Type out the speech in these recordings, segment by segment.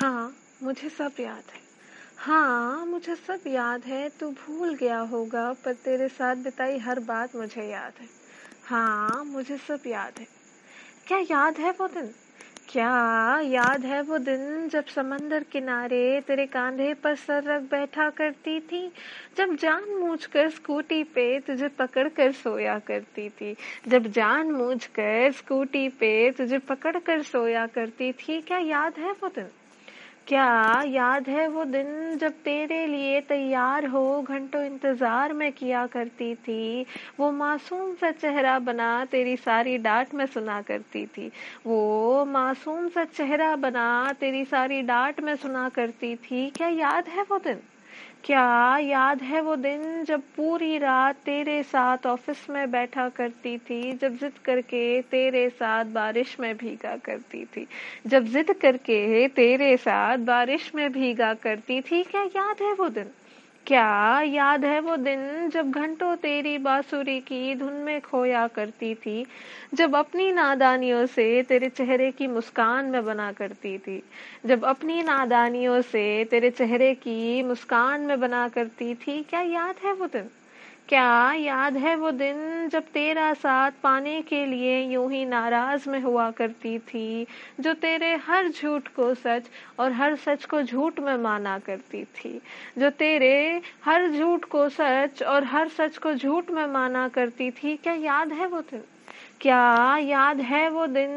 हाँ मुझे सब याद है। हाँ मुझे सब याद है, तू भूल गया होगा, पर तेरे साथ बिताई हर बात मुझे याद है। हाँ मुझे सब याद है। क्या याद है वो दिन? क्या याद है वो दिन जब समंदर किनारे तेरे कांधे पर सर रख बैठा करती थी? जब जान मूझ कर स्कूटी पे तुझे पकड़ कर सोया करती थी। जब जान मूझ कर स्कूटी पे तुझे पकड़ कर सोया करती थी। क्या याद है वो दिन? क्या याद है वो दिन जब तेरे लिए तैयार हो, घंटों इंतज़ार में किया करती थी। वो मासूम सा चेहरा बना, तेरी सारी डांट में सुना करती थी। वो मासूम सा चेहरा बना, तेरी सारी डांट में सुना करती थी। क्या याद है वो दिन? क्या याद है वो दिन जब पूरी रात तेरे साथ ऑफ़िस में बैठा करती थी, जब जिद करके तेरे साथ बारिश में भीगा करती थी, जब जिद करके तेरे साथ बारिश में भीगा करती थी, क्या याद है वो दिन? क्या याद है वो दिन जब घंटों तेरी बांसुरी की धुन में खोया करती थी, जब अपनी नादानियों से तेरे चेहरे की मुस्कान में बना करती थी, जब अपनी नादानियों से तेरे चेहरे की मुस्कान में बना करती थी, क्या याद है वो दिन? क्या याद है वो दिन जब तेरा साथ पाने के लिए यूँ ही नाराज़ में हुआ करती थी, जो तेरे हर झूठ को सच और हर सच को झूठ में माना करती थी, जो तेरे हर झूठ को सच और हर सच को झूठ में माना करती थी, क्या याद है वो दिन? क्या याद है वो दिन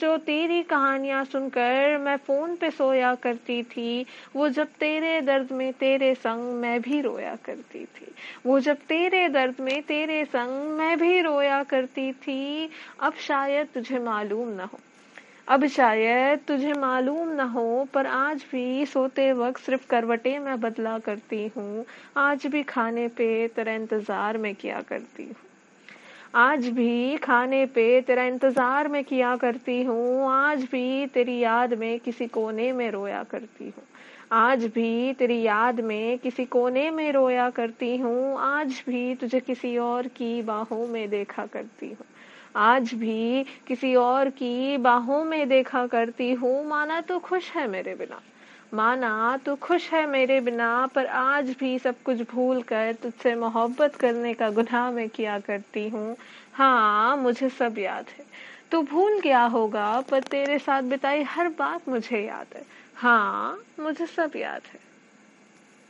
जो तेरी कहानियाँ सुनकर मैं फ़ोन पे सोया करती थी? वो जब तेरे दर्द में तेरे संग मैं भी रोया करती थी। वो जब तेरे दर्द में तेरे संग मैं भी रोया करती थी। अब शायद तुझे मालूम ना हो। अब शायद तुझे मालूम न हो, पर आज भी सोते वक्त सिर्फ़ करवटें मैं बदला करती हूँ। आज भी खाने पे तेरा इंतज़ार में किया करती हूँ। आज भी खाने पे तेरा इंतज़ार में किया करती हूँ। आज भी तेरी याद में किसी कोने में रोया करती हूँ। आज भी तेरी याद में किसी कोने में रोया करती हूँ। आज भी तुझे किसी और की बाहों में देखा करती हूँ। आज भी किसी और की बाहों में देखा करती हूँ। माना तो खुश है मेरे बिना। माना, तू खुश है मेरे बिना, पर आज भी सब कुछ भूल कर तुझसे मोहब्बत करने का गुनाह मैं किया करती हूँ। हाँ मुझे सब याद है। तू भूल गया होगा, पर तेरे साथ बिताई हर बात मुझे याद है। हाँ मुझे सब याद है।